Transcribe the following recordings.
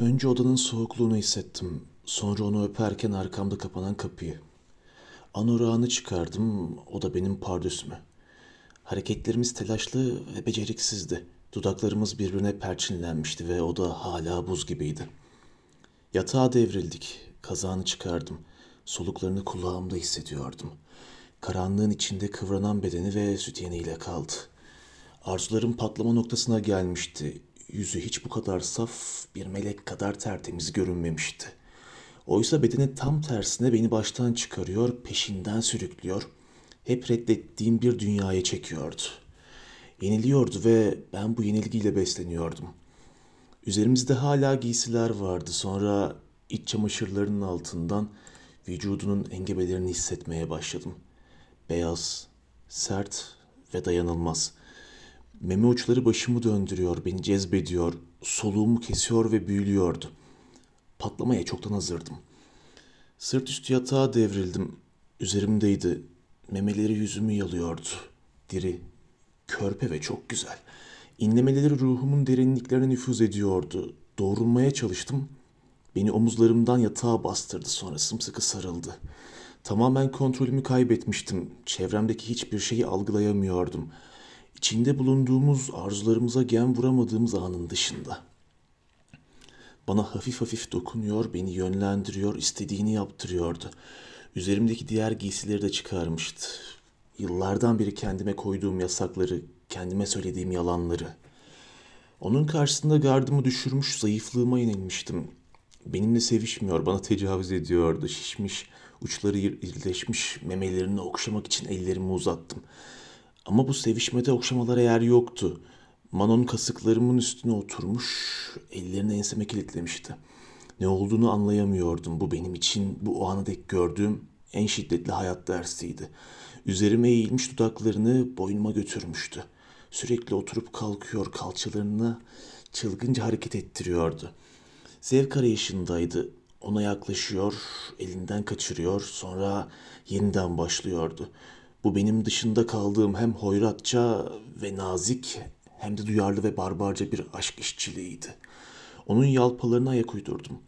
Önce odanın soğukluğunu hissettim. Sonra onu öperken arkamda kapanan kapıyı. Anorağını çıkardım. O da benim pardösümü. Hareketlerimiz telaşlı ve beceriksizdi. Dudaklarımız birbirine perçinlenmişti ve o da hala buz gibiydi. Yatağa devrildik. Kazağını çıkardım. Soluklarını kulağımda hissediyordum. Karanlığın içinde kıvranan bedeni ve sütyeniyle kaldı. Arzularım patlama noktasına gelmişti. Yüzü hiç bu kadar saf, bir melek kadar tertemiz görünmemişti. Oysa bedeni tam tersine beni baştan çıkarıyor, peşinden sürüklüyor. Hep reddettiğim bir dünyaya çekiyordu. Yeniliyordu ve ben bu yenilgiyle besleniyordum. Üzerimizde hala giysiler vardı. Sonra iç çamaşırlarının altından vücudunun engebelerini hissetmeye başladım. Beyaz, sert ve dayanılmaz. Meme uçları başımı döndürüyor, beni cezbediyor, soluğumu kesiyor ve büyülüyordu. Patlamaya çoktan hazırdım. Sırt üstü yatağa devrildim. Üzerimdeydi. Memeleri yüzümü yalıyordu. Diri, körpe ve çok güzel. İnlemeleri ruhumun derinliklerine nüfuz ediyordu. Doğrulmaya çalıştım. Beni omuzlarımdan yatağa bastırdı sonra sımsıkı sarıldı. Tamamen kontrolümü kaybetmiştim. Çevremdeki hiçbir şeyi algılayamıyordum. İçinde bulunduğumuz arzularımıza gem vuramadığımız anın dışında. Bana hafif hafif dokunuyor, beni yönlendiriyor, istediğini yaptırıyordu. Üzerimdeki diğer giysileri de çıkarmıştı. Yıllardan beri kendime koyduğum yasakları, kendime söylediğim yalanları. Onun karşısında gardımı düşürmüş, zayıflığıma yenilmiştim. Benimle sevişmiyor, bana tecavüz ediyordu. Şişmiş, uçları irileşmiş memelerini okşamak için ellerimi uzattım. Ama bu sevişmede okşamalara yer yoktu. Manon kasıklarımın üstüne oturmuş, ellerini enseme kilitlemişti. Ne olduğunu anlayamıyordum. Bu benim için bu o ana dek gördüğüm en şiddetli hayat dersiydi. Üzerime eğilmiş dudaklarını boynuma götürmüştü. Sürekli oturup kalkıyor, kalçalarını çılgınca hareket ettiriyordu. Zevk arayışındaydı. Ona yaklaşıyor, elinden kaçırıyor, sonra yeniden başlıyordu. Bu benim dışında kaldığım hem hoyratça ve nazik hem de duyarlı ve barbarca bir aşk işçiliğiydi. Onun yalpalarına ayak uydurdum.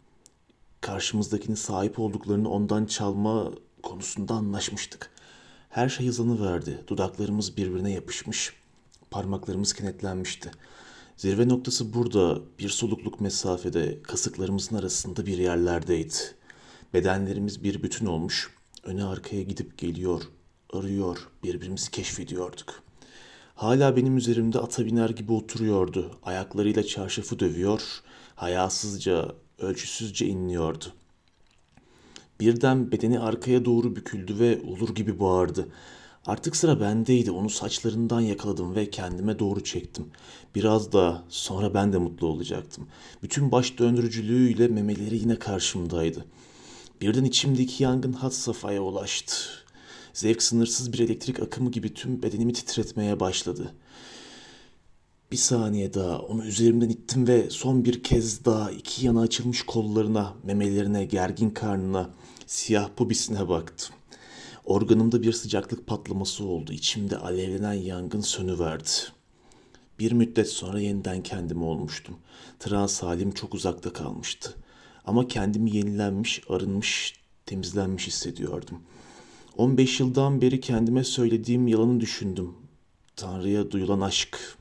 Karşımızdakini sahip olduklarını ondan çalma konusunda anlaşmıştık. Her şey verdi. Dudaklarımız birbirine yapışmış, parmaklarımız kenetlenmişti. Zirve noktası burada, bir solukluk mesafede, kasıklarımızın arasında bir yerlerdeydi. Bedenlerimiz bir bütün olmuş, öne arkaya gidip geliyor, arıyor, birbirimizi keşfediyorduk. Hala benim üzerimde ata biner gibi oturuyordu. Ayaklarıyla çarşafı dövüyor, hayasızca, ölçüsüzce inliyordu. Birden bedeni arkaya doğru büküldü ve olur gibi bağırdı. Artık sıra bendeydi. Onu saçlarından yakaladım ve kendime doğru çektim. Biraz da sonra ben de mutlu olacaktım. Bütün baş döndürücülüğüyle memeleri yine karşımdaydı. Birden içimdeki yangın had safhaya ulaştı. Zevk sınırsız bir elektrik akımı gibi tüm bedenimi titretmeye başladı. Bir saniye daha onu üzerimden ittim ve son bir kez daha iki yana açılmış kollarına, memelerine, gergin karnına, siyah pubisine baktım. Organımda bir sıcaklık patlaması oldu. İçimde alevlenen yangın sönüverdi. Bir müddet sonra yeniden kendimi olmuştum. Trans halim çok uzakta kalmıştı. Ama kendimi yenilenmiş, arınmış, temizlenmiş hissediyordum. 15 yıldan beri kendime söylediğim yalanı düşündüm. Tanrı'ya duyulan aşk,